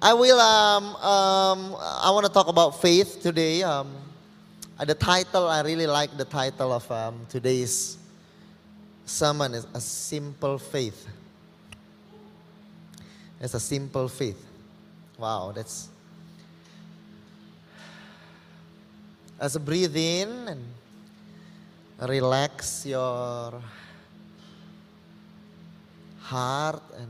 I will. Um, um, I want to talk about faith today. Um, uh, the title I really like the title of um, today's sermon is a simple faith. It's a simple faith. Wow, that's. As a breathe in and relax your heart and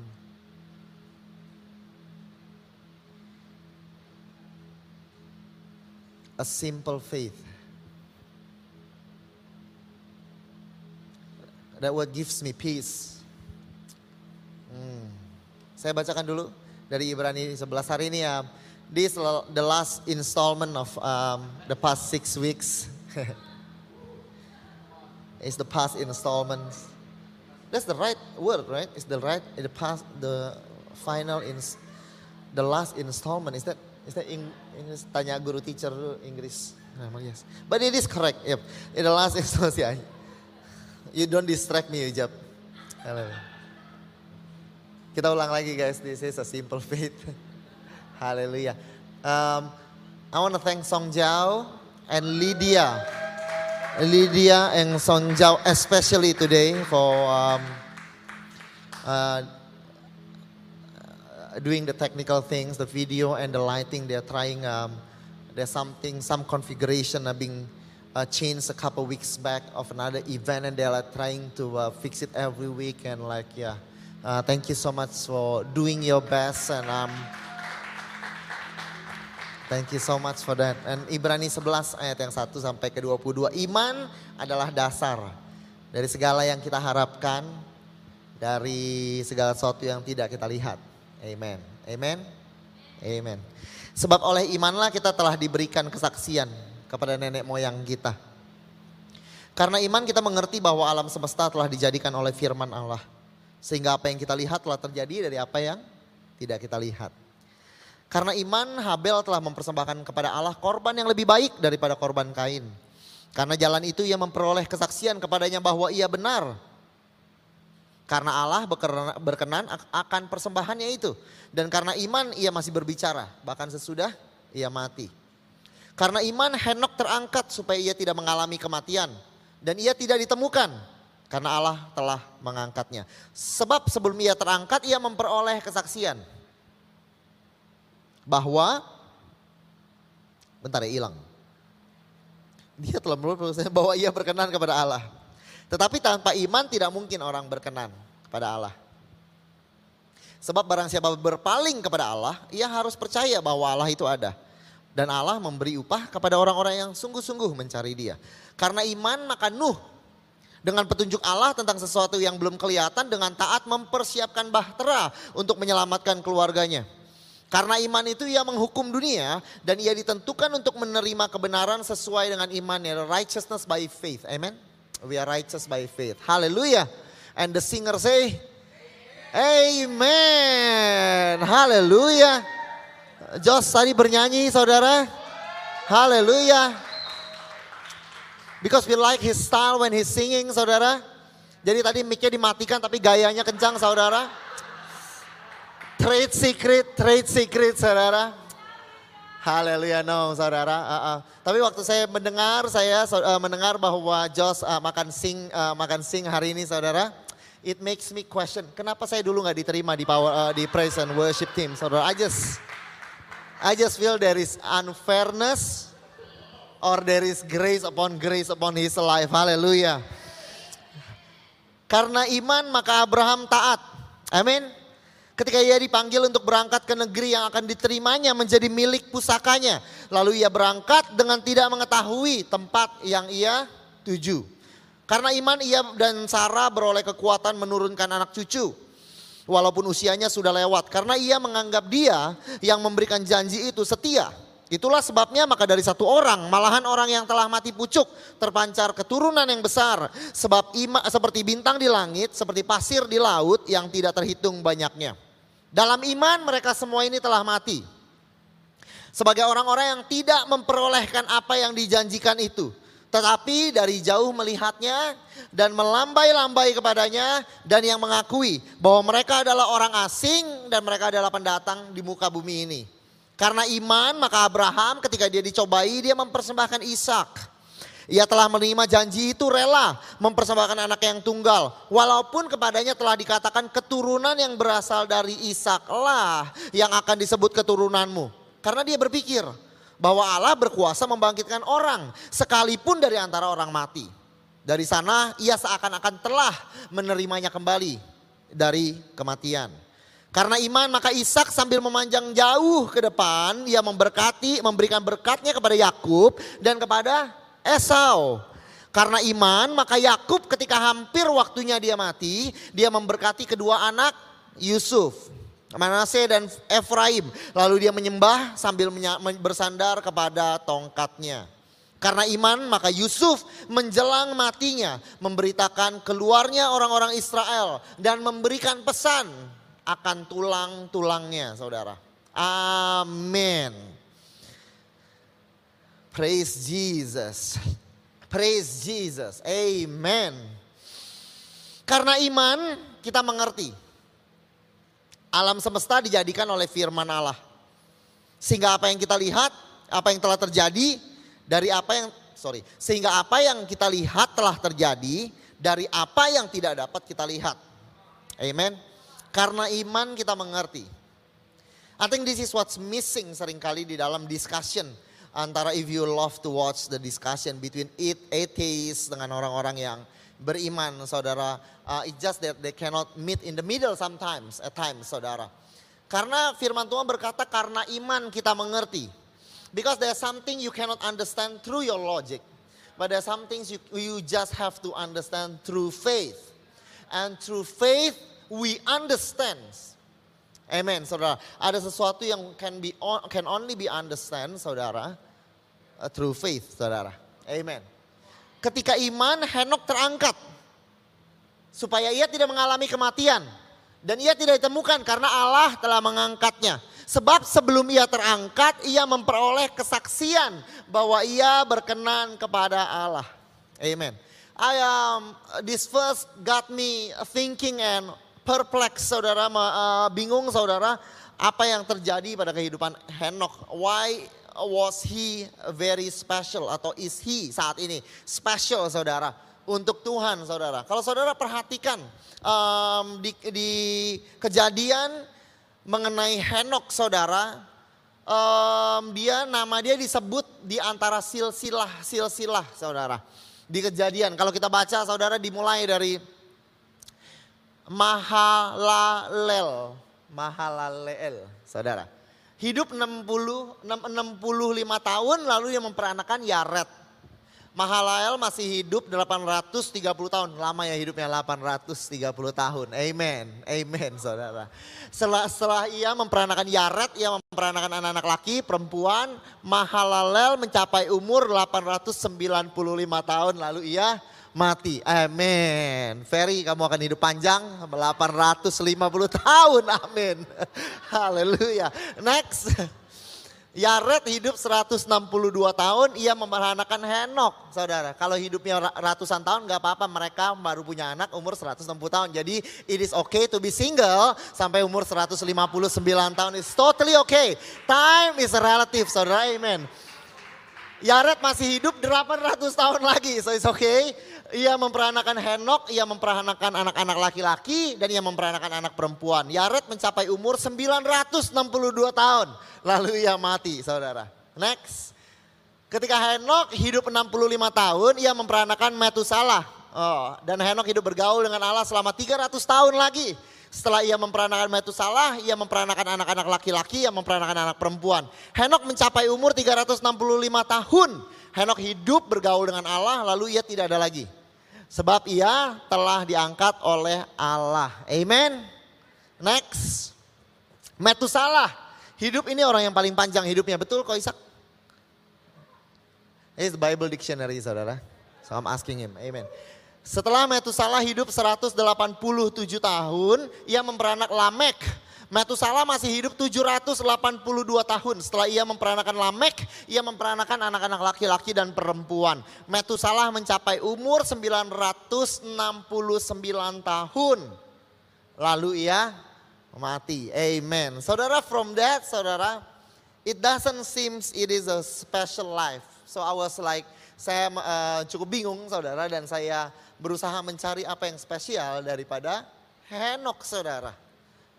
a simple faith. That what gives me peace. Hmm. Saya bacakan dulu dari Ibrani 11 hari ini ya. This the last installment of um, the past six weeks. It's the past installment. That's the right word, right? It's the right, the past, the final, ins, the last installment. Is that English? Tanya guru teacher dulu Inggris. Nah, yes. But it is correct. Yep. In the last installment, yeah. You don't distract me, Ujab. Halo. Kita ulang lagi guys. This is a simple faith. Hallelujah. Um, I want to thank Song Jiao and Lydia. Lydia and Song Jiao especially today for um, uh, doing the technical things, the video and the lighting. They're trying. Um, there's something, some configuration are being uh, changed a couple weeks back of another event, and they're like, trying to uh, fix it every week. And like, yeah, uh, thank you so much for doing your best. And um, Thank you so much for that. And Ibrani 11 ayat yang 1 sampai ke 22. Iman adalah dasar dari segala yang kita harapkan, dari segala sesuatu yang tidak kita lihat. Amen. Amen. Amen. Sebab oleh imanlah kita telah diberikan kesaksian kepada nenek moyang kita. Karena iman kita mengerti bahwa alam semesta telah dijadikan oleh firman Allah. Sehingga apa yang kita lihat telah terjadi dari apa yang tidak kita lihat. Karena iman Habel telah mempersembahkan kepada Allah korban yang lebih baik daripada korban Kain. Karena jalan itu ia memperoleh kesaksian kepadanya bahwa ia benar. Karena Allah berkenan akan persembahannya itu. Dan karena iman ia masih berbicara bahkan sesudah ia mati. Karena iman Henok terangkat supaya ia tidak mengalami kematian. Dan ia tidak ditemukan karena Allah telah mengangkatnya. Sebab sebelum ia terangkat ia memperoleh kesaksian bahwa bentar ya hilang. Dia telah berproses bahwa ia berkenan kepada Allah. Tetapi tanpa iman tidak mungkin orang berkenan kepada Allah. Sebab barang siapa berpaling kepada Allah, ia harus percaya bahwa Allah itu ada. Dan Allah memberi upah kepada orang-orang yang sungguh-sungguh mencari dia. Karena iman maka Nuh dengan petunjuk Allah tentang sesuatu yang belum kelihatan dengan taat mempersiapkan bahtera untuk menyelamatkan keluarganya. Karena iman itu ia menghukum dunia dan ia ditentukan untuk menerima kebenaran sesuai dengan imannya. Righteousness by faith. Amen. We are righteous by faith. Hallelujah. And the singer say, Amen. Hallelujah. Josh tadi bernyanyi saudara. Hallelujah. Because we like his style when he's singing saudara. Jadi tadi mic-nya dimatikan tapi gayanya kencang saudara. Trade secret, trade secret saudara. Haleluya no saudara. Uh, uh. Tapi waktu saya mendengar, saya uh, mendengar bahwa Josh uh, makan sing uh, makan sing hari ini saudara. It makes me question, kenapa saya dulu nggak diterima di power uh, di praise and worship team, saudara? I just, I just feel there is unfairness, or there is grace upon grace upon his life. Haleluya. Karena iman maka Abraham taat. Amin. Ketika ia dipanggil untuk berangkat ke negeri yang akan diterimanya menjadi milik pusakanya. Lalu ia berangkat dengan tidak mengetahui tempat yang ia tuju. Karena iman ia dan Sarah beroleh kekuatan menurunkan anak cucu. walaupun usianya sudah lewat karena ia menganggap dia yang memberikan janji itu setia. Itulah sebabnya maka dari satu orang, malahan orang yang telah mati pucuk, terpancar keturunan yang besar. Sebab ima, seperti bintang di langit, seperti pasir di laut yang tidak terhitung banyaknya. Dalam iman mereka semua ini telah mati. Sebagai orang-orang yang tidak memperolehkan apa yang dijanjikan itu. Tetapi dari jauh melihatnya dan melambai-lambai kepadanya dan yang mengakui bahwa mereka adalah orang asing dan mereka adalah pendatang di muka bumi ini. Karena iman maka Abraham ketika dia dicobai dia mempersembahkan Ishak. Ia telah menerima janji itu rela mempersembahkan anak yang tunggal. Walaupun kepadanya telah dikatakan keturunan yang berasal dari Ishak lah yang akan disebut keturunanmu. Karena dia berpikir bahwa Allah berkuasa membangkitkan orang sekalipun dari antara orang mati. Dari sana ia seakan-akan telah menerimanya kembali dari kematian. Karena iman maka Ishak sambil memanjang jauh ke depan ia memberkati memberikan berkatnya kepada Yakub dan kepada Esau. Karena iman maka Yakub ketika hampir waktunya dia mati dia memberkati kedua anak Yusuf. Manase dan Efraim. Lalu dia menyembah sambil bersandar kepada tongkatnya. Karena iman maka Yusuf menjelang matinya memberitakan keluarnya orang-orang Israel dan memberikan pesan akan tulang-tulangnya saudara. Amin. Praise Jesus. Praise Jesus. Amen. Karena iman kita mengerti Alam semesta dijadikan oleh firman Allah. Sehingga apa yang kita lihat, apa yang telah terjadi dari apa yang sorry, sehingga apa yang kita lihat telah terjadi dari apa yang tidak dapat kita lihat. Amen. Karena iman kita mengerti. I think this is what's missing sering kali di dalam discussion antara if you love to watch the discussion between atheists dengan orang-orang yang beriman saudara. Uh, it's just that they cannot meet in the middle sometimes, at times saudara. Karena firman Tuhan berkata karena iman kita mengerti. Because there's something you cannot understand through your logic. But there's some things you, you just have to understand through faith. And through faith we understand. Amen, saudara. Ada sesuatu yang can be can only be understand, saudara, through faith, saudara. Amen. Ketika iman Henok terangkat. Supaya ia tidak mengalami kematian. Dan ia tidak ditemukan karena Allah telah mengangkatnya. Sebab sebelum ia terangkat ia memperoleh kesaksian bahwa ia berkenan kepada Allah. Amen. I um, this first got me thinking and perplex saudara, uh, bingung saudara apa yang terjadi pada kehidupan Henok. Why was he very special atau is he saat ini special saudara untuk Tuhan saudara. Kalau saudara perhatikan um, di, di kejadian mengenai Henok saudara, um, dia nama dia disebut di antara silsilah silsilah saudara. Di kejadian kalau kita baca saudara dimulai dari Mahalalel, Mahalalel saudara hidup 60 65 tahun lalu dia memperanakan Yaret. Mahalael masih hidup 830 tahun. Lama ya hidupnya 830 tahun. Amen. Amen saudara. Setelah, setelah ia memperanakan Yaret, ia memperanakan anak-anak laki, perempuan. Mahalalel mencapai umur 895 tahun lalu ia mati. Amin. Ferry kamu akan hidup panjang 850 tahun. Amin. Haleluya. Next. Yaret hidup 162 tahun, ia memperanakan Henok, saudara. Kalau hidupnya ratusan tahun gak apa-apa, mereka baru punya anak umur 160 tahun. Jadi it is okay to be single sampai umur 159 tahun. It's totally okay. Time is relative, saudara. Amen. Yaret masih hidup 800 tahun lagi, so it's okay. Ia memperanakan Henok, ia memperanakan anak-anak laki-laki dan ia memperanakan anak perempuan. Yaret mencapai umur 962 tahun. Lalu ia mati saudara. Next. Ketika Henok hidup 65 tahun, ia memperanakan Metusalah. Oh, dan Henok hidup bergaul dengan Allah selama 300 tahun lagi. Setelah ia memperanakan Metusalah, ia memperanakan anak-anak laki-laki, ia memperanakan anak perempuan. Henok mencapai umur 365 tahun. Henok hidup bergaul dengan Allah, lalu ia tidak ada lagi. Sebab ia telah diangkat oleh Allah. Amen. Next. Metusalah. Hidup ini orang yang paling panjang hidupnya. Betul kok Ishak? It's Bible Dictionary saudara. So I'm asking him. Amen. Setelah Metusalah hidup 187 tahun, ia memperanak Lamek. Metusalah masih hidup 782 tahun. Setelah ia memperanakan Lamek, ia memperanakan anak-anak laki-laki dan perempuan. Metusalah mencapai umur 969 tahun. Lalu ia mati. Amen. Saudara from that, saudara, it doesn't seem it is a special life. So I was like, saya uh, cukup bingung saudara dan saya berusaha mencari apa yang spesial daripada Henok saudara.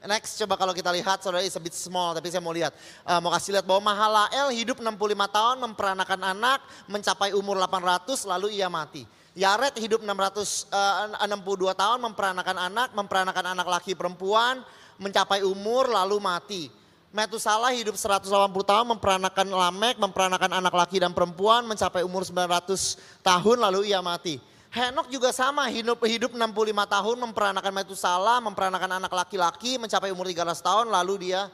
Next coba kalau kita lihat saudara is a bit small tapi saya mau lihat. Uh, mau kasih lihat bahwa Mahalael hidup 65 tahun memperanakan anak mencapai umur 800 lalu ia mati. Yaret hidup 662 uh, tahun memperanakan anak, memperanakan anak laki perempuan, mencapai umur lalu mati. Metusalah hidup 180 tahun memperanakan Lamek, memperanakan anak laki dan perempuan, mencapai umur 900 tahun lalu ia mati. Henok juga sama hidup hidup 65 tahun memperanakan Metusala, memperanakan anak laki-laki mencapai umur 300 tahun lalu dia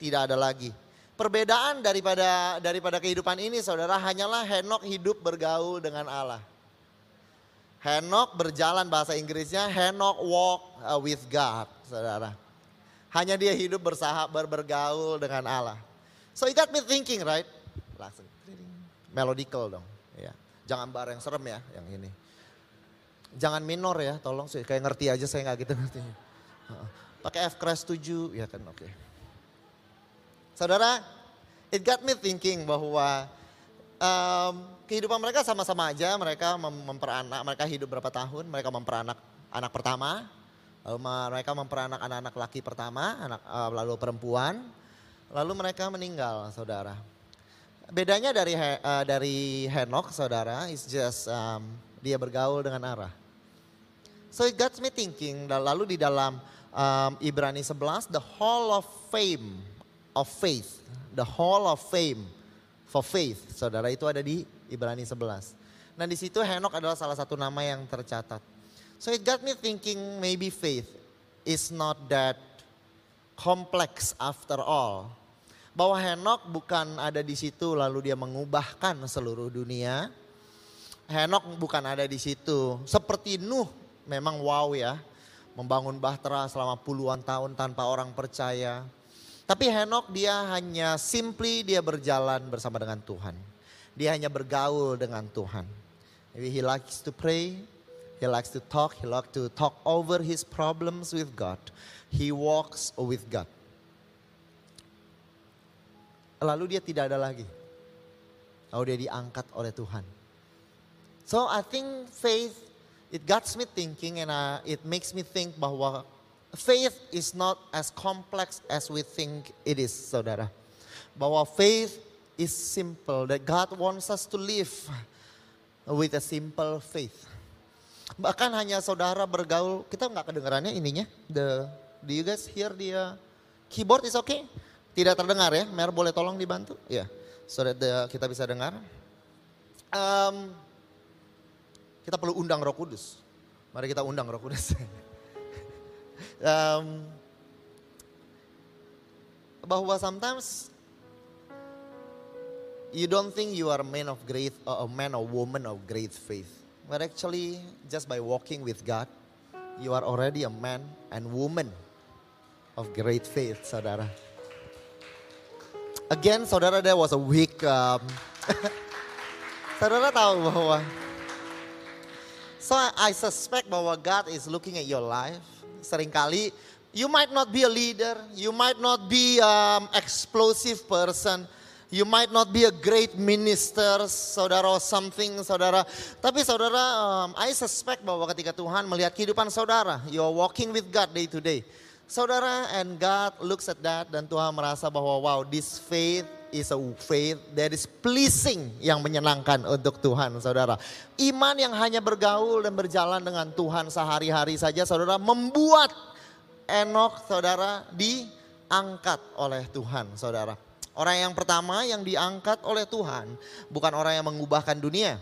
tidak ada lagi. Perbedaan daripada daripada kehidupan ini saudara hanyalah Henok hidup bergaul dengan Allah. Henok berjalan bahasa Inggrisnya Henok walk uh, with God, saudara. Hanya dia hidup bersahabat bergaul dengan Allah. So it got me thinking, right? Langsung melodical dong, ya. Jangan bareng serem ya yang ini. Jangan minor ya, tolong sih. Kayak ngerti aja saya nggak gitu ngertinya. Pakai F crash 7, ya kan oke. Okay. Saudara, it got me thinking bahwa um, kehidupan mereka sama-sama aja. Mereka mem memperanak, mereka hidup berapa tahun, mereka memperanak anak pertama. Lalu mereka memperanak anak-anak laki pertama, anak uh, lalu perempuan. Lalu mereka meninggal, saudara. Bedanya dari uh, dari Henok, saudara, is just um, dia bergaul dengan arah. So it got me thinking, lalu di dalam um, Ibrani 11, the hall of fame of faith. The hall of fame for faith. Saudara itu ada di Ibrani 11. Nah di situ Henok adalah salah satu nama yang tercatat. So it got me thinking maybe faith is not that complex after all. Bahwa Henok bukan ada di situ lalu dia mengubahkan seluruh dunia. Henok bukan ada di situ. Seperti Nuh memang wow ya. Membangun bahtera selama puluhan tahun tanpa orang percaya. Tapi Henok dia hanya simply dia berjalan bersama dengan Tuhan. Dia hanya bergaul dengan Tuhan. Maybe he likes to pray, he likes to talk, he likes to talk over his problems with God. He walks with God. Lalu dia tidak ada lagi. Lalu dia diangkat oleh Tuhan. So I think faith it gets me thinking and uh, it makes me think bahwa faith is not as complex as we think it is, saudara. Bahwa faith is simple, that God wants us to live with a simple faith. Bahkan hanya saudara bergaul, kita nggak kedengarannya ininya. The, do you guys hear the uh, keyboard is okay? Tidak terdengar ya, Mer boleh tolong dibantu? Ya, yeah. so that the, kita bisa dengar. Um, kita perlu undang Roh Kudus. Mari kita undang Roh Kudus. um, bahwa sometimes you don't think you are a man of great a man or woman of great faith. But actually just by walking with God, you are already a man and woman of great faith, saudara. Again, saudara, there was a week. Um, saudara tahu bahwa So I suspect bahwa God is looking at your life. Seringkali you might not be a leader, you might not be an explosive person, you might not be a great minister, saudara or something, saudara. Tapi saudara, um, I suspect bahwa ketika Tuhan melihat kehidupan saudara, you are walking with God day to day. Saudara and God looks at that dan Tuhan merasa bahwa wow this faith is a faith that is pleasing yang menyenangkan untuk Tuhan saudara. Iman yang hanya bergaul dan berjalan dengan Tuhan sehari-hari saja saudara membuat Enok saudara diangkat oleh Tuhan saudara. Orang yang pertama yang diangkat oleh Tuhan bukan orang yang mengubahkan dunia.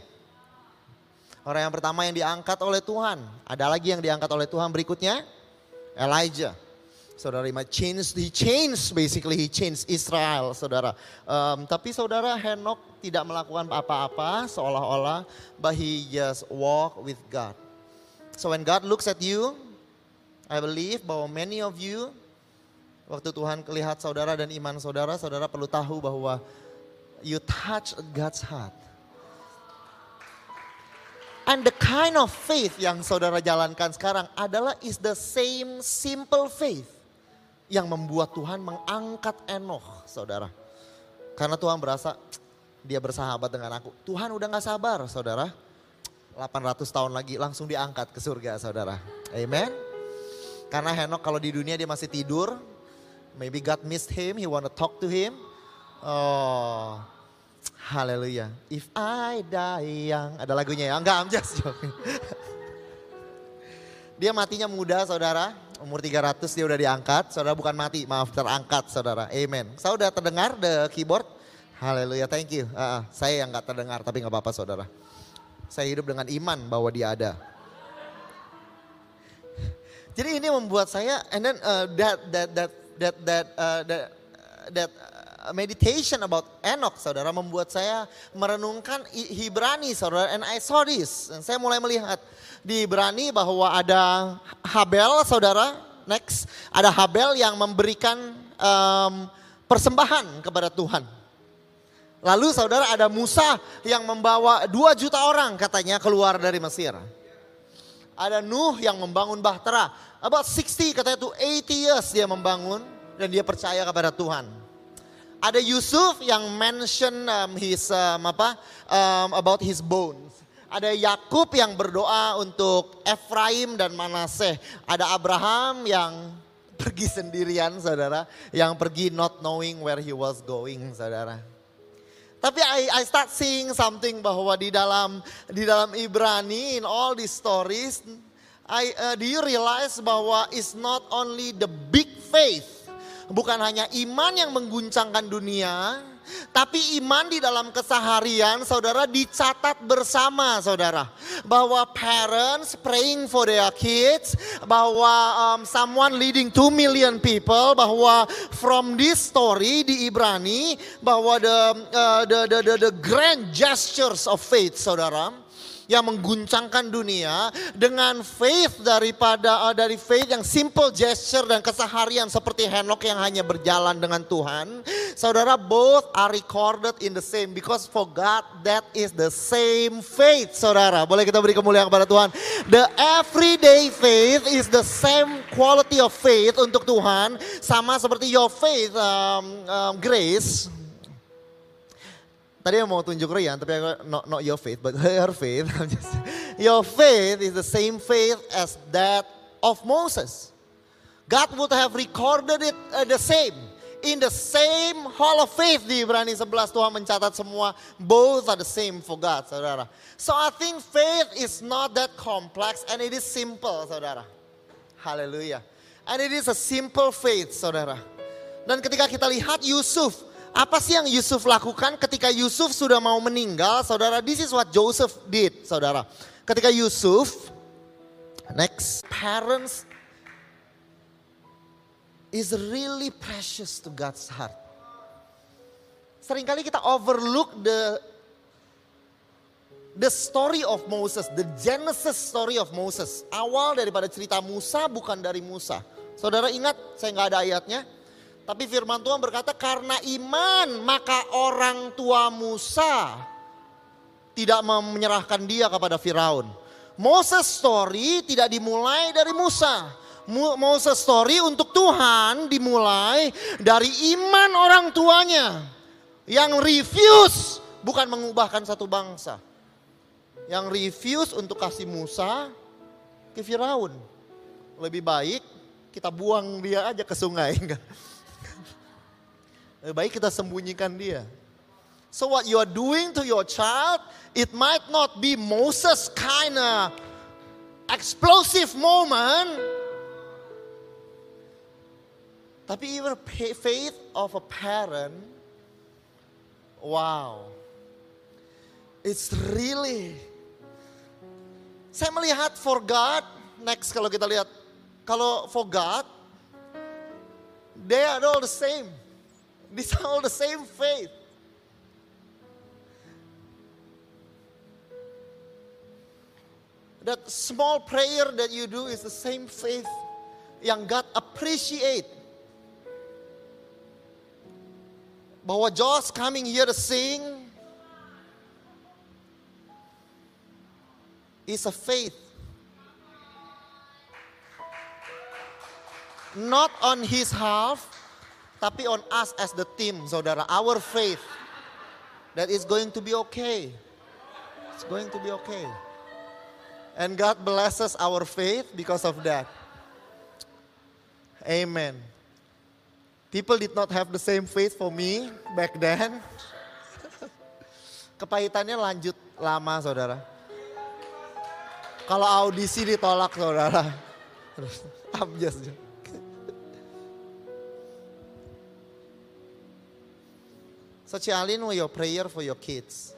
Orang yang pertama yang diangkat oleh Tuhan. Ada lagi yang diangkat oleh Tuhan berikutnya? Elijah. Saudara, might change, he changed basically, he changed Israel, saudara. Um, tapi saudara Henok tidak melakukan apa-apa seolah-olah, but he just walk with God. So when God looks at you, I believe bahwa many of you, waktu Tuhan melihat saudara dan iman saudara, saudara perlu tahu bahwa you touch God's heart. And the kind of faith yang saudara jalankan sekarang adalah is the same simple faith yang membuat Tuhan mengangkat Enoch, saudara. Karena Tuhan berasa dia bersahabat dengan aku. Tuhan udah gak sabar, saudara. 800 tahun lagi langsung diangkat ke surga, saudara. Amen. Karena Henok kalau di dunia dia masih tidur, maybe God missed him, he want to talk to him. Oh, Haleluya. If I die young. Ada lagunya ya? Enggak, I'm just joking. Dia matinya muda saudara. Umur 300 dia udah diangkat. Saudara bukan mati, maaf terangkat saudara. Amen. Saya udah terdengar the keyboard? Haleluya, thank you. Uh, saya yang gak terdengar tapi gak apa-apa saudara. Saya hidup dengan iman bahwa dia ada. Jadi ini membuat saya and then uh, that that that that that uh, that, that meditation about Enoch, saudara, membuat saya merenungkan Hibrani, saudara. And I saw this. Dan saya mulai melihat di Ibrani bahwa ada Habel, saudara. Next, ada Habel yang memberikan um, persembahan kepada Tuhan. Lalu saudara ada Musa yang membawa 2 juta orang katanya keluar dari Mesir. Ada Nuh yang membangun Bahtera. About 60 katanya itu 80 years dia membangun dan dia percaya kepada Tuhan. Ada Yusuf yang mention um, his um, apa um, about his bones. Ada Yakub yang berdoa untuk Efraim dan Manaseh. Ada Abraham yang pergi sendirian saudara. Yang pergi not knowing where he was going saudara. Tapi I, I start seeing something bahwa di dalam di dalam Ibrani in all these stories, I, uh, do you realize bahwa it's not only the big faith bukan hanya iman yang mengguncangkan dunia, tapi iman di dalam keseharian saudara dicatat bersama saudara. Bahwa parents praying for their kids, bahwa um, someone leading 2 million people, bahwa from this story di Ibrani, bahwa the, uh, the, the, the, the grand gestures of faith saudara yang mengguncangkan dunia dengan faith daripada uh, dari faith yang simple gesture dan keseharian seperti Henok yang hanya berjalan dengan Tuhan. Saudara both are recorded in the same because for God that is the same faith. Saudara, boleh kita beri kemuliaan kepada Tuhan. The everyday faith is the same quality of faith untuk Tuhan sama seperti your faith um, um, grace Tadi yang mau tunjuk Rian, tapi aku, not, not your faith, but her faith. Your faith is the same faith as that of Moses. God would have recorded it uh, the same. In the same hall of faith di Ibrani 11 Tuhan mencatat semua both are the same for God, saudara. So I think faith is not that complex and it is simple, saudara. Haleluya. And it is a simple faith, saudara. Dan ketika kita lihat Yusuf, apa sih yang Yusuf lakukan ketika Yusuf sudah mau meninggal? Saudara, this is what Joseph did, saudara. Ketika Yusuf, next, parents is really precious to God's heart. Seringkali kita overlook the the story of Moses, the Genesis story of Moses. Awal daripada cerita Musa bukan dari Musa. Saudara ingat, saya nggak ada ayatnya. Tapi firman Tuhan berkata karena iman maka orang tua Musa tidak menyerahkan dia kepada Firaun. Moses story tidak dimulai dari Musa. Moses story untuk Tuhan dimulai dari iman orang tuanya yang refuse bukan mengubahkan satu bangsa. Yang refuse untuk kasih Musa ke Firaun. Lebih baik kita buang dia aja ke sungai. Lebih baik kita sembunyikan dia. So what you are doing to your child, it might not be Moses kind of explosive moment. Tapi even faith of a parent, wow. It's really, saya melihat for God, next kalau kita lihat, kalau for God, They are all the same. These are all the same faith. That small prayer that you do is the same faith yang God appreciate. Bahwa Josh coming here to sing is a faith. Not on his half, tapi on us as the team, saudara. Our faith that is going to be okay. It's going to be okay. And God blesses our faith because of that. Amen. People did not have the same faith for me back then. Kepahitannya lanjut lama saudara. Kalau audisi ditolak saudara. I'm just So Cialin with your prayer for your kids.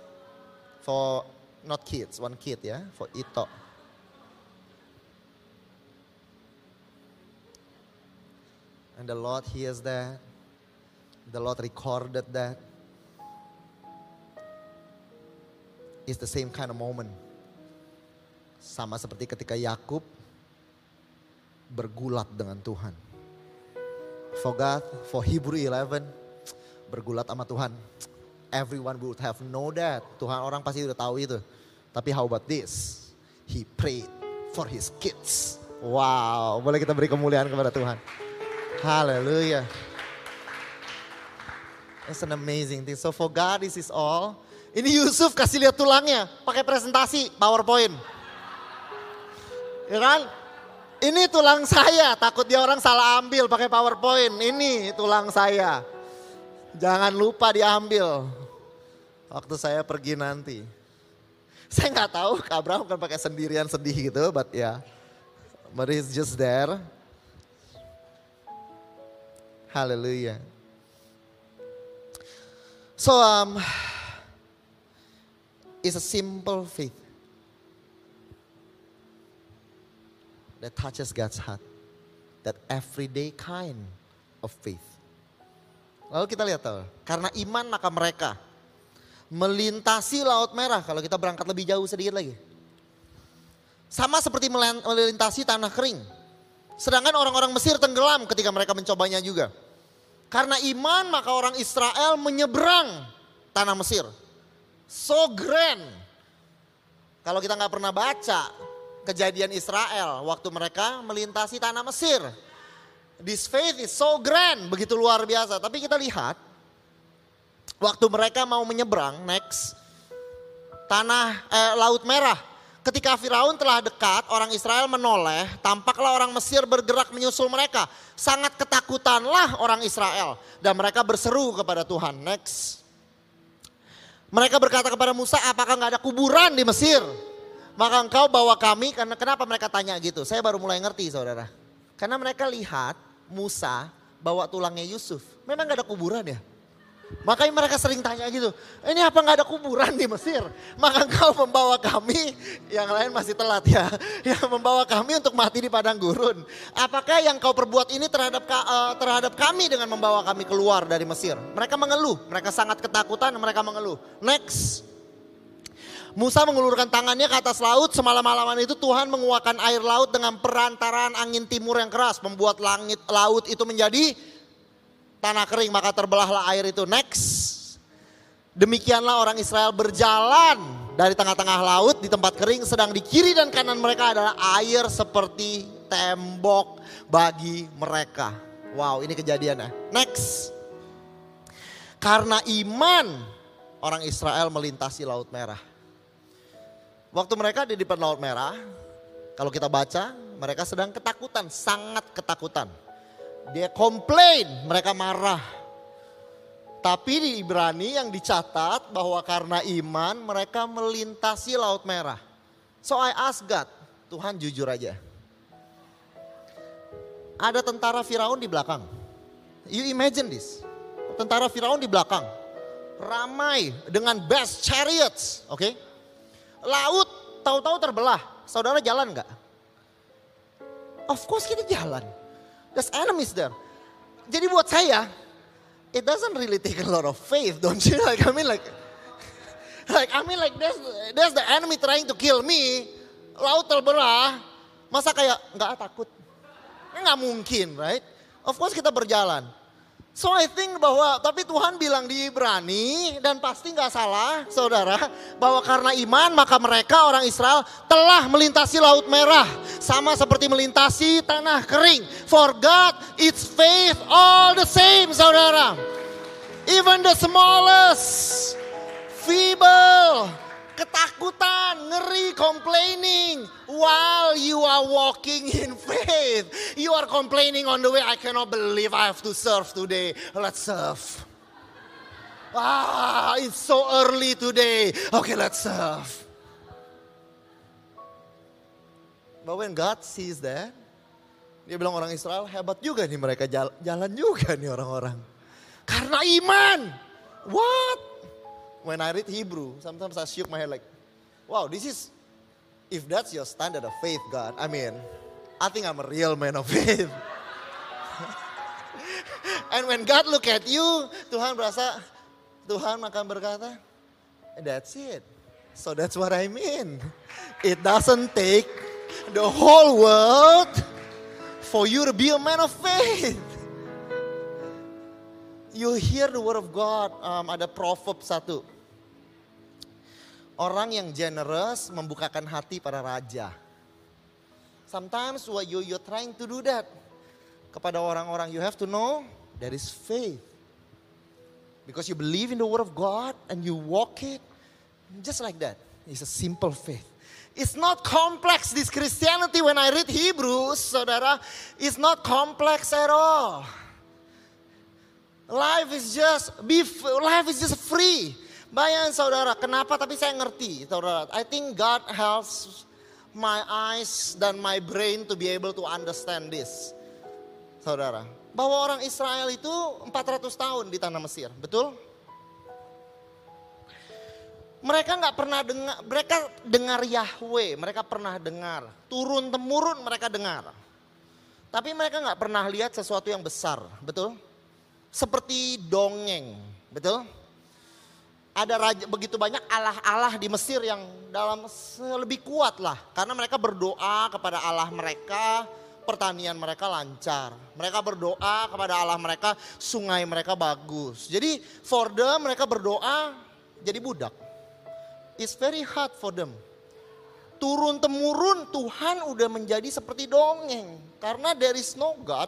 For not kids, one kid ya, for Ito. And the Lord hears that. The Lord recorded that. It's the same kind of moment. Sama seperti ketika Yakub bergulat dengan Tuhan. For God, for Hebrew 11, bergulat sama Tuhan. Everyone would have know that. Tuhan orang pasti udah tahu itu. Tapi how about this? He prayed for his kids. Wow, boleh kita beri kemuliaan kepada Tuhan. Hallelujah. It's an amazing thing. So for God this is all. Ini Yusuf kasih lihat tulangnya, pakai presentasi PowerPoint. Ya kan? Ini tulang saya, takut dia orang salah ambil pakai PowerPoint. Ini tulang saya. Jangan lupa diambil. Waktu saya pergi nanti. Saya nggak tahu Kak Abraham kan pakai sendirian sedih gitu, but ya. Yeah. But he's just there. Hallelujah. So um, it's a simple faith that touches God's heart. That everyday kind of faith. Lalu kita lihat tahu, karena iman maka mereka melintasi laut merah. Kalau kita berangkat lebih jauh sedikit lagi. Sama seperti melintasi tanah kering. Sedangkan orang-orang Mesir tenggelam ketika mereka mencobanya juga. Karena iman maka orang Israel menyeberang tanah Mesir. So grand. Kalau kita nggak pernah baca kejadian Israel waktu mereka melintasi tanah Mesir. This faith is so grand, begitu luar biasa. Tapi kita lihat, waktu mereka mau menyeberang, next, tanah eh, Laut Merah. Ketika Firaun telah dekat, orang Israel menoleh, tampaklah orang Mesir bergerak menyusul mereka. Sangat ketakutanlah orang Israel. Dan mereka berseru kepada Tuhan. Next. Mereka berkata kepada Musa, apakah nggak ada kuburan di Mesir? Maka engkau bawa kami, karena kenapa mereka tanya gitu? Saya baru mulai ngerti saudara. Karena mereka lihat Musa bawa tulangnya Yusuf. Memang gak ada kuburan ya? Makanya mereka sering tanya gitu, ini apa gak ada kuburan di Mesir? Maka engkau membawa kami, yang lain masih telat ya, yang membawa kami untuk mati di padang gurun. Apakah yang kau perbuat ini terhadap uh, terhadap kami dengan membawa kami keluar dari Mesir? Mereka mengeluh, mereka sangat ketakutan, mereka mengeluh. Next. Musa mengulurkan tangannya ke atas laut, semalam-malaman itu Tuhan menguakkan air laut dengan perantaraan angin timur yang keras, membuat langit laut itu menjadi tanah kering, maka terbelahlah air itu. Next. Demikianlah orang Israel berjalan dari tengah-tengah laut di tempat kering, sedang di kiri dan kanan mereka adalah air seperti tembok bagi mereka. Wow, ini kejadiannya. Next. Karena iman orang Israel melintasi laut merah. Waktu mereka di depan Laut Merah, kalau kita baca, mereka sedang ketakutan, sangat ketakutan. Dia komplain, mereka marah. Tapi di Ibrani yang dicatat bahwa karena iman mereka melintasi Laut Merah. So I ask God, Tuhan jujur aja. Ada tentara Firaun di belakang. You imagine this. Tentara Firaun di belakang. Ramai dengan best chariots, oke? Okay? Laut tahu-tahu terbelah. Saudara jalan nggak? Of course kita jalan. There's enemies there. jadi buat saya, it doesn't really take a lot of faith, don't you? Like I mean like, like I mean like there's there's the enemy trying to kill me, laut terbelah, masa kayak nggak takut? Nggak mungkin, right? Of course kita berjalan. So I think bahwa tapi Tuhan bilang di Ibrani dan pasti nggak salah saudara bahwa karena iman maka mereka orang Israel telah melintasi laut merah sama seperti melintasi tanah kering. For God it's faith all the same saudara. Even the smallest feeble ketakutan, ngeri, complaining while you are walking in faith. You are complaining on the way, I cannot believe I have to serve today. Let's serve. Ah, it's so early today. Okay, let's serve. But when God sees that, dia bilang orang Israel hebat juga nih mereka jalan, jalan juga nih orang-orang. Karena iman. What? When I read Hebrew, sometimes I shook my head like, wow, this is, if that's your standard of faith, God, I mean, I think I'm a real man of faith. And when God look at you, Tuhan berasa, Tuhan akan berkata, that's it. So that's what I mean. It doesn't take the whole world for you to be a man of faith. You hear the word of God, um, ada proverb satu. Orang yang generous membukakan hati para raja. Sometimes what you you're trying to do that kepada orang-orang you have to know there is faith. Because you believe in the word of God and you walk it just like that. It's a simple faith. It's not complex this Christianity when I read Hebrews, saudara, it's not complex at all. Life is just be life is just free. Bayangin saudara, kenapa tapi saya ngerti saudara. I think God helps my eyes dan my brain to be able to understand this. Saudara, bahwa orang Israel itu 400 tahun di tanah Mesir, betul? Mereka nggak pernah dengar, mereka dengar Yahweh, mereka pernah dengar. Turun temurun mereka dengar. Tapi mereka nggak pernah lihat sesuatu yang besar, betul? Seperti dongeng, betul? Ada raja, begitu banyak Allah-Allah di Mesir yang dalam lebih kuat lah. Karena mereka berdoa kepada Allah mereka, pertanian mereka lancar. Mereka berdoa kepada Allah mereka, sungai mereka bagus. Jadi for them mereka berdoa jadi budak. It's very hard for them. Turun temurun Tuhan udah menjadi seperti dongeng. Karena there is.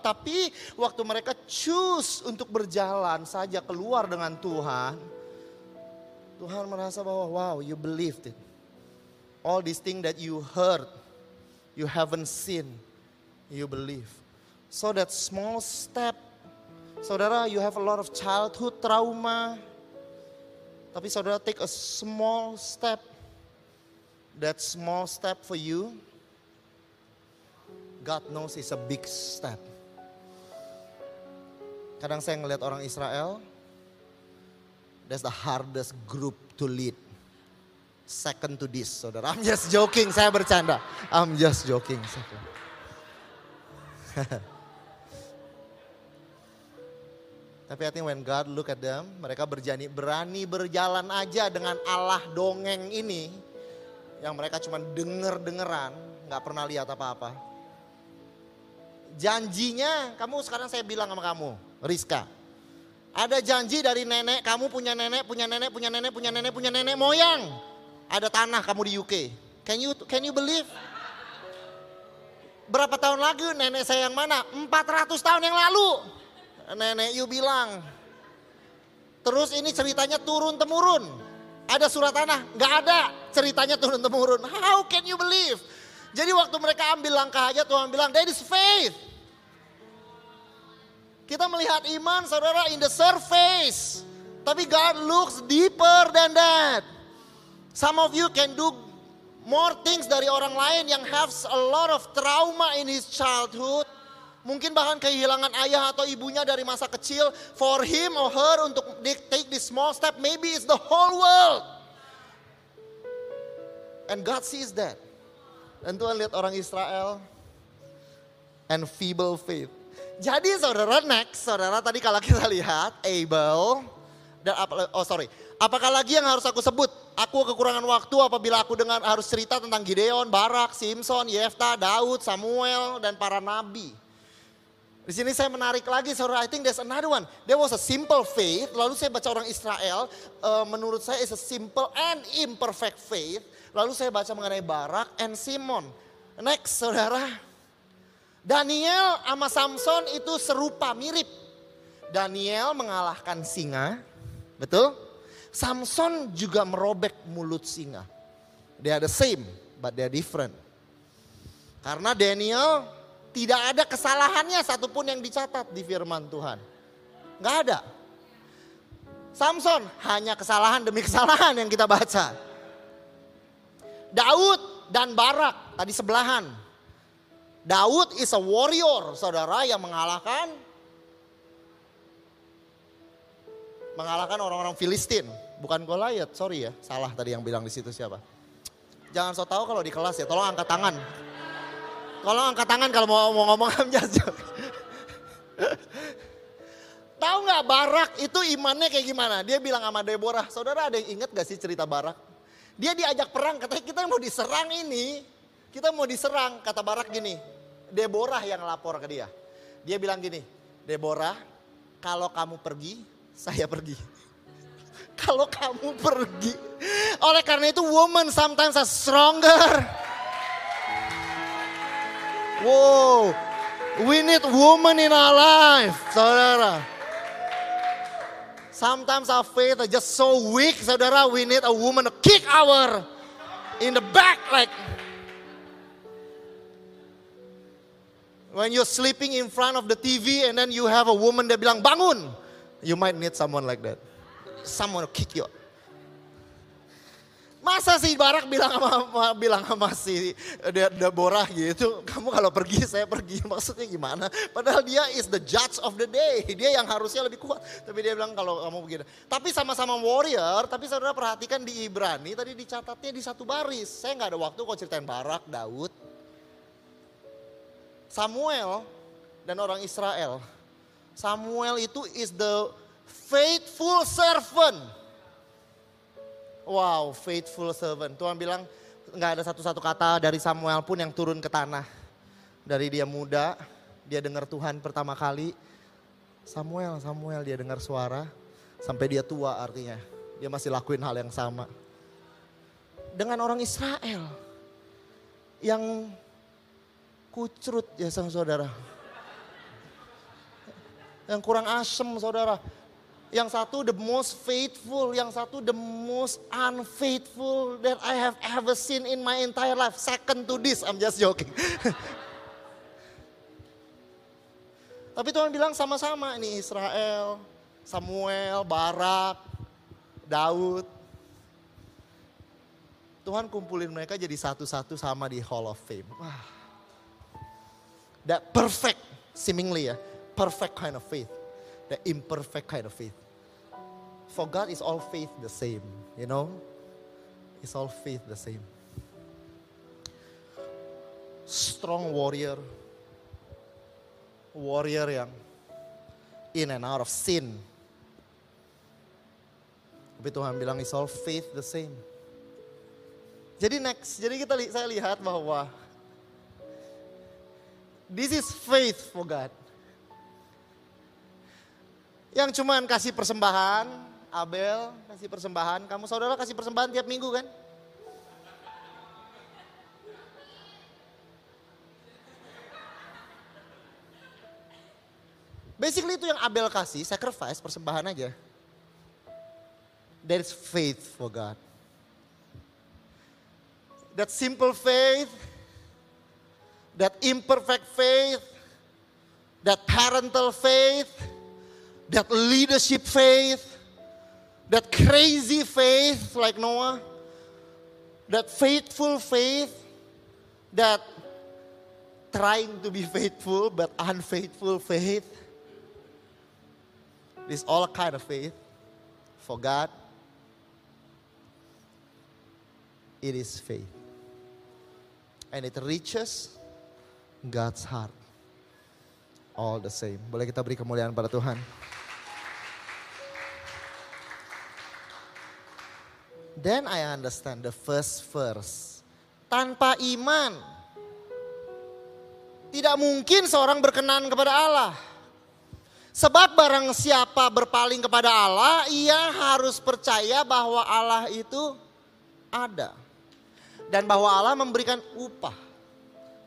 Tapi waktu mereka choose untuk berjalan saja keluar dengan Tuhan Tuhan merasa bahwa wow you believed it. All these things that you heard, you haven't seen, you believe. So that small step, saudara you have a lot of childhood trauma. Tapi saudara take a small step. That small step for you, God knows it's a big step. Kadang saya ngeliat orang Israel, That's the hardest group to lead. Second to this, saudara. I'm just joking, saya bercanda. I'm just joking. Tapi I think when God look at them, mereka berjani, berani berjalan aja dengan Allah dongeng ini. Yang mereka cuma denger-dengeran, gak pernah lihat apa-apa. Janjinya, kamu sekarang saya bilang sama kamu, Rizka. Ada janji dari nenek, kamu punya nenek, punya nenek, punya nenek, punya nenek, punya nenek moyang. Ada tanah kamu di UK. Can you can you believe? Berapa tahun lagi nenek saya yang mana? 400 tahun yang lalu. Nenek you bilang. Terus ini ceritanya turun temurun. Ada surat tanah? Gak ada ceritanya turun temurun. How can you believe? Jadi waktu mereka ambil langkah aja Tuhan bilang, that is faith. Kita melihat iman saudara in the surface. Tapi God looks deeper than that. Some of you can do more things dari orang lain yang have a lot of trauma in his childhood. Mungkin bahkan kehilangan ayah atau ibunya dari masa kecil. For him or her untuk take this small step, maybe it's the whole world. And God sees that. Dan Tuhan lihat orang Israel and feeble faith Jadi saudara next, saudara tadi kalau kita lihat Abel dan apa, oh sorry, apakah lagi yang harus aku sebut? Aku kekurangan waktu apabila aku dengar harus cerita tentang Gideon, Barak, Simpson, Yefta, Daud, Samuel dan para nabi. Di sini saya menarik lagi, saudara. I think there's another one. There was a simple faith. Lalu saya baca orang Israel. Uh, menurut saya is a simple and imperfect faith. Lalu saya baca mengenai Barak and Simon. Next, saudara. Daniel sama Samson itu serupa mirip. Daniel mengalahkan singa, betul? Samson juga merobek mulut singa. They are the same, but they are different. Karena Daniel tidak ada kesalahannya satupun yang dicatat di firman Tuhan. Nggak ada. Samson hanya kesalahan demi kesalahan yang kita baca. Daud dan Barak tadi sebelahan Daud is a warrior, saudara yang mengalahkan mengalahkan orang-orang Filistin, bukan Goliat. Sorry ya, salah tadi yang bilang di situ siapa. Jangan so tahu kalau di kelas ya, tolong angkat tangan. Tolong angkat tangan kalau mau, mau ngomong just Tahu nggak Barak itu imannya kayak gimana? Dia bilang sama Deborah, saudara ada yang inget gak sih cerita Barak? Dia diajak perang, katanya kita mau diserang ini, kita mau diserang, kata Barak gini, Deborah yang lapor ke dia. Dia bilang gini, Deborah kalau kamu pergi, saya pergi. kalau kamu pergi. Oleh karena itu woman sometimes are stronger. Wow, we need woman in our life, saudara. Sometimes our faith is just so weak, saudara. We need a woman to kick our in the back like When you're sleeping in front of the TV and then you have a woman that bilang bangun. You might need someone like that. Someone to kick you. Masa si Barak bilang sama bilang sama si Deborah gitu, kamu kalau pergi saya pergi. Maksudnya gimana? Padahal dia is the judge of the day. Dia yang harusnya lebih kuat. Tapi dia bilang kalau kamu begini. Tapi sama-sama warrior, tapi saudara perhatikan di Ibrani tadi dicatatnya di satu baris. Saya nggak ada waktu kok ceritain Barak, Daud, Samuel dan orang Israel. Samuel itu is the faithful servant. Wow, faithful servant. Tuhan bilang nggak ada satu-satu kata dari Samuel pun yang turun ke tanah. Dari dia muda, dia dengar Tuhan pertama kali. Samuel, Samuel dia dengar suara. Sampai dia tua artinya. Dia masih lakuin hal yang sama. Dengan orang Israel. Yang kucrut ya sang saudara. Yang kurang asem saudara. Yang satu the most faithful, yang satu the most unfaithful that I have ever seen in my entire life. Second to this, I'm just joking. Tapi Tuhan bilang sama-sama ini Israel, Samuel, Barak, Daud. Tuhan kumpulin mereka jadi satu-satu sama di Hall of Fame. Wah that perfect, seemingly ya, perfect kind of faith, the imperfect kind of faith. For God is all faith the same, you know? It's all faith the same. Strong warrior, warrior yang in and out of sin. Tapi Tuhan bilang it's all faith the same. Jadi next, jadi kita saya lihat bahwa This is faith for God. Yang cuman kasih persembahan, Abel kasih persembahan, kamu saudara kasih persembahan tiap minggu kan? Basically itu yang Abel kasih, sacrifice, persembahan aja. That is faith for God. That simple faith that imperfect faith, that parental faith, that leadership faith, that crazy faith like Noah, that faithful faith, that trying to be faithful but unfaithful faith. This all kind of faith for God. It is faith. And it reaches God's heart. all the same. Boleh kita beri kemuliaan pada Tuhan. Then I understand the first verse. Tanpa iman, tidak mungkin seorang berkenan kepada Allah. Sebab barang siapa berpaling kepada Allah, ia harus percaya bahwa Allah itu ada. Dan bahwa Allah memberikan upah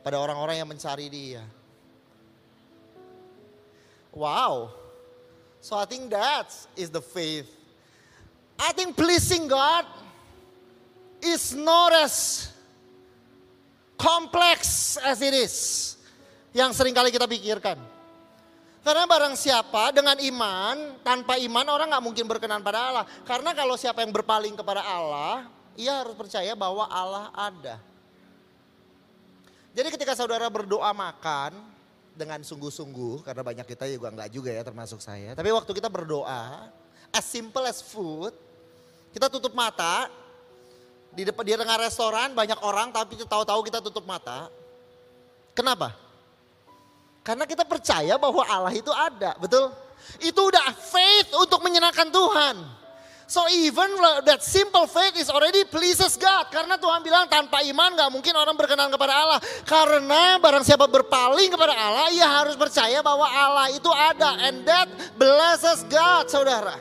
pada orang-orang yang mencari dia. Wow. So I think that is the faith. I think pleasing God is not as complex as it is. Yang sering kali kita pikirkan. Karena barang siapa dengan iman, tanpa iman orang nggak mungkin berkenan pada Allah. Karena kalau siapa yang berpaling kepada Allah, ia harus percaya bahwa Allah ada. Jadi ketika saudara berdoa makan dengan sungguh-sungguh, karena banyak kita juga nggak juga ya termasuk saya. Tapi waktu kita berdoa, as simple as food, kita tutup mata, di depan di tengah restoran banyak orang tapi tahu-tahu kita tutup mata. Kenapa? Karena kita percaya bahwa Allah itu ada, betul? Itu udah faith untuk menyenangkan Tuhan. So even that simple faith is already pleases God. Karena Tuhan bilang tanpa iman gak mungkin orang berkenan kepada Allah. Karena barang siapa berpaling kepada Allah, ia harus percaya bahwa Allah itu ada. And that blesses God, saudara.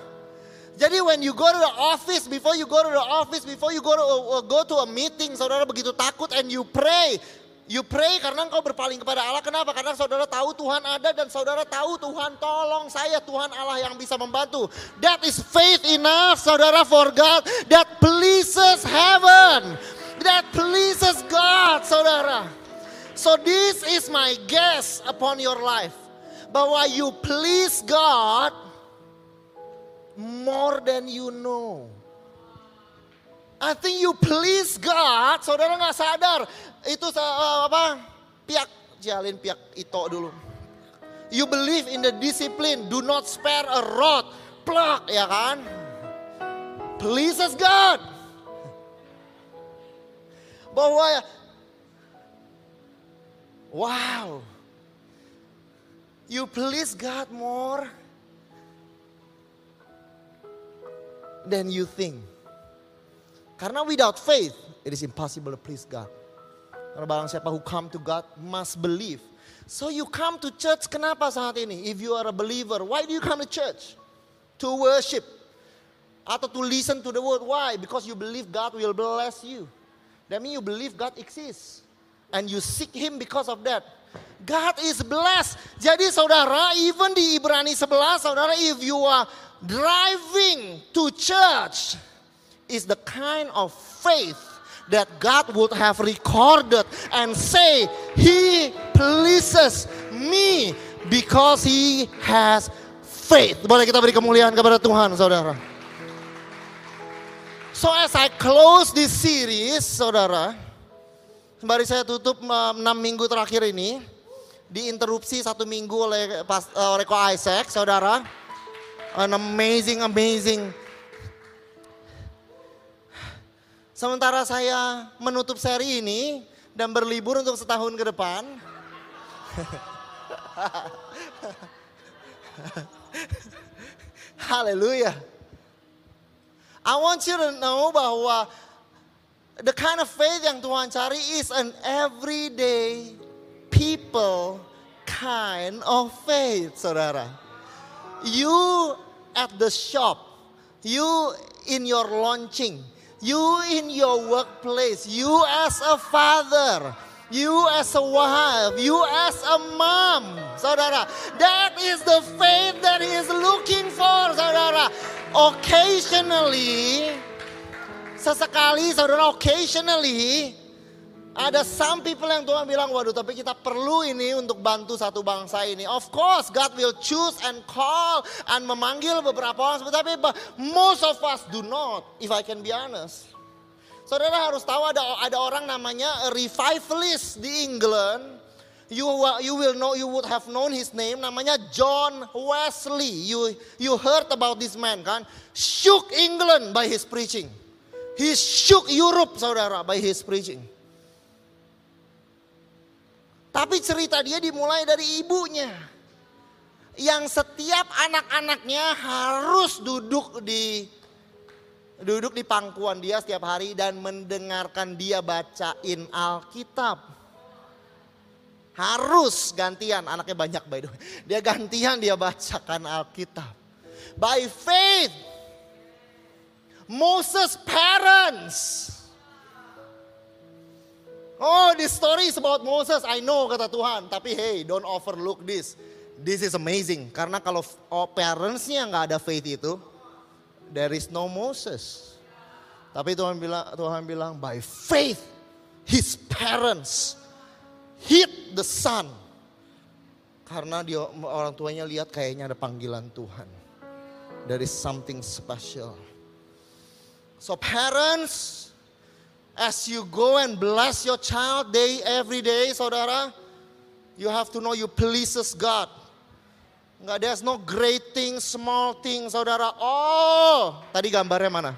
Jadi when you go to the office, before you go to the office, before you go to, uh, go to a meeting, saudara begitu takut and you pray. You pray karena engkau berpaling kepada Allah. Kenapa? Karena saudara tahu Tuhan ada dan saudara tahu Tuhan tolong saya. Tuhan Allah yang bisa membantu. That is faith enough saudara for God. That pleases heaven. That pleases God saudara. So this is my guess upon your life. Bahwa you please God more than you know. I think you please God, saudara nggak sadar itu uh, apa pihak jalin pihak itu dulu. You believe in the discipline, do not spare a rod, plug ya kan? Pleases God. Bahwa wow, you please God more than you think. Karena without faith, it is impossible to please God. Barang siapa who come to God must believe. So you come to church kenapa saat ini? If you are a believer, why do you come to church? To worship. Atau to listen to the word. Why? Because you believe God will bless you. That means you believe God exists. And you seek Him because of that. God is blessed. Jadi saudara, even di Ibrani 11, saudara, if you are driving to church, is the kind of faith that God would have recorded and say, He pleases me because He has faith. Boleh kita beri kemuliaan kepada Tuhan, saudara. So as I close this series, saudara, sembari saya tutup 6 minggu terakhir ini, diinterupsi satu minggu oleh, oleh Ko Isaac, saudara. An amazing, amazing Sementara saya menutup seri ini dan berlibur untuk setahun ke depan. Haleluya. I want you to know bahwa the kind of faith yang Tuhan cari is an everyday people kind of faith, saudara. You at the shop, you in your launching, you in your workplace, you as a father, you as a wife, you as a mom, saudara. That is the faith that he is looking for, saudara. Occasionally, sesekali saudara, occasionally, ada some people yang Tuhan bilang, waduh tapi kita perlu ini untuk bantu satu bangsa ini. Of course God will choose and call and memanggil beberapa orang. Tapi most of us do not, if I can be honest. Saudara harus tahu ada ada orang namanya revivalist di England. You you will know you would have known his name namanya John Wesley. You you heard about this man kan? Shook England by his preaching. He shook Europe saudara by his preaching. Tapi cerita dia dimulai dari ibunya. yang setiap anak-anaknya harus duduk di duduk di pangkuan dia setiap hari dan mendengarkan dia bacain Alkitab. Harus gantian, anaknya banyak by the way. Dia gantian dia bacakan Alkitab. By faith, Moses' parents. Oh, this story is about Moses. I know kata Tuhan. Tapi hey, don't overlook this. This is amazing. Karena kalau oh, parentsnya nggak ada faith itu, there is no Moses. Tapi Tuhan bilang, Tuhan bilang by faith his parents hit the son. Karena dia orang tuanya lihat kayaknya ada panggilan Tuhan. There is something special. So parents, as you go and bless your child day every day, saudara, you have to know you pleases God. Enggak, there's no great thing, small thing, saudara. Oh, tadi gambarnya mana?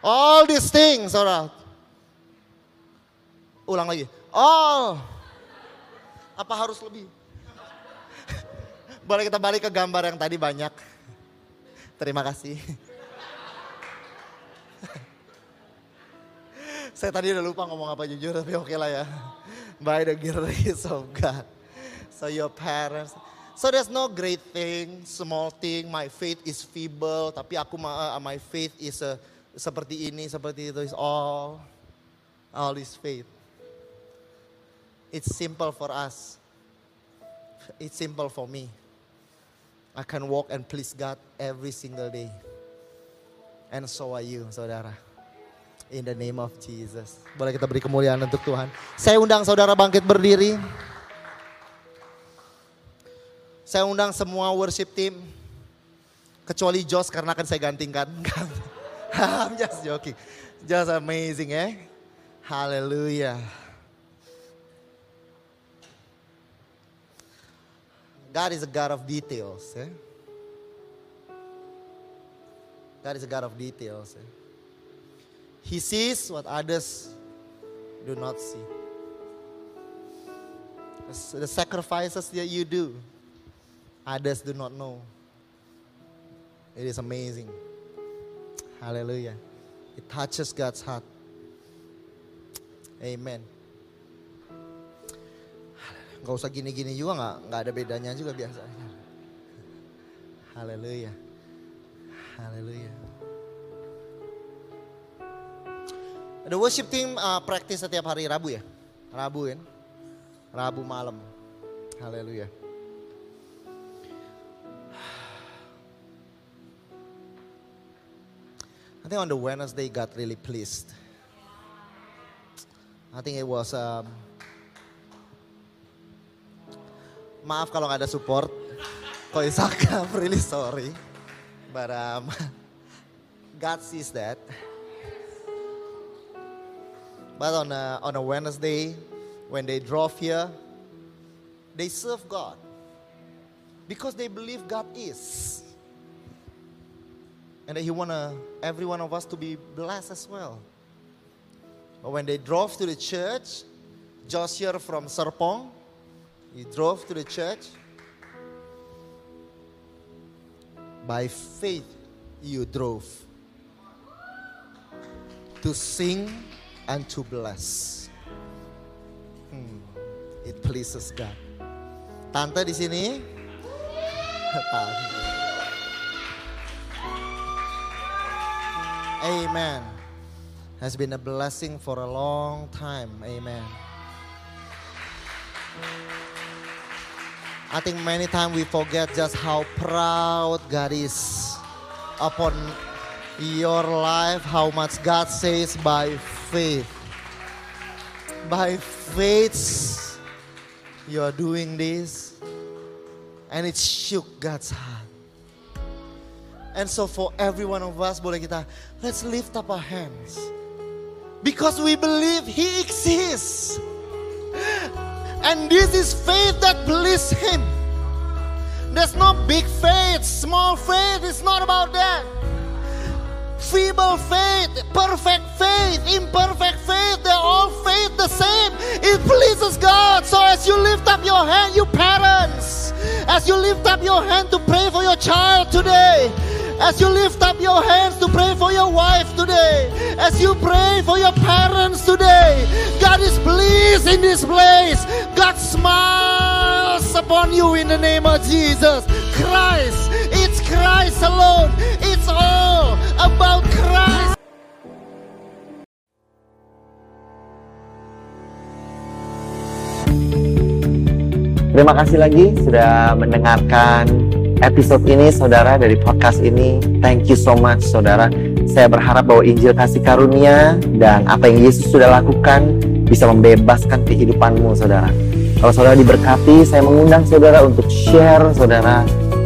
All these things, saudara. Ulang lagi. All. Apa harus lebih? Boleh kita balik ke gambar yang tadi banyak. Terima kasih. Saya tadi udah lupa ngomong apa jujur, tapi oke lah ya. By the grace of God. So your parents, So there's no great thing, small thing. My faith is feeble, tapi aku uh, my faith is uh, seperti ini, seperti itu. Is all, all is faith. It's simple for us. It's simple for me. I can walk and please God every single day. And so are you, saudara. In the name of Jesus. Boleh kita beri kemuliaan untuk Tuhan. Saya undang saudara bangkit berdiri. Saya undang semua worship team. Kecuali Josh karena akan saya gantikan. I'm just joking. Just amazing eh. Hallelujah. God is a God of details. Eh? God is a God of details. Eh? He sees what others do not see. The sacrifices that you do, others do not know. It is amazing. Hallelujah. It touches God's heart. Amen. Gak usah gini-gini juga nggak nggak ada bedanya juga biasanya. Haleluya. Haleluya. The worship team uh, practice setiap hari Rabu ya? Rabu kan? Rabu malam. Haleluya. I think on the Wednesday got really pleased. I think it was um, maaf kalau nggak ada support. Isaka, I'm really sorry. But um, God sees that. But on a, on a Wednesday, when they drove here, they serve God. Because they believe God is. And that He want every one of us to be blessed as well. But when they drove to the church, Josh here from Serpong, he drove to the church. By faith, you drove to sing and to bless. Hmm, it pleases God. Tante di sini. Amen. Has been a blessing for a long time. Amen. I think many times we forget just how proud God is upon your life, how much God says by faith. By faith, you are doing this, and it shook God's heart. And so for every one of us, boleh kita, let's lift up our hands. Because we believe He exists. And this is faith that pleases Him. There's no big faith, small faith. It's not about that. Feeble faith, perfect faith, imperfect faith, they're all faith the same. It pleases God. So as you lift up your hand, you parents, As you lift up your hand to pray for your child today, as you lift up your hands to pray for your wife today, as you pray for your parents today, God is pleased in this place. God smiles upon you in the name of Jesus. Christ, Christ alone. It's all about Christ. Terima kasih lagi sudah mendengarkan episode ini saudara dari podcast ini. Thank you so much saudara. Saya berharap bahwa Injil kasih karunia dan apa yang Yesus sudah lakukan bisa membebaskan kehidupanmu saudara. Kalau saudara diberkati, saya mengundang saudara untuk share saudara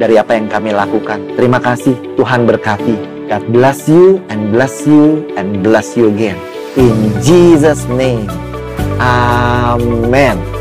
dari apa yang kami lakukan. Terima kasih, Tuhan berkati. God bless you and bless you and bless you again. In Jesus' name. Amen.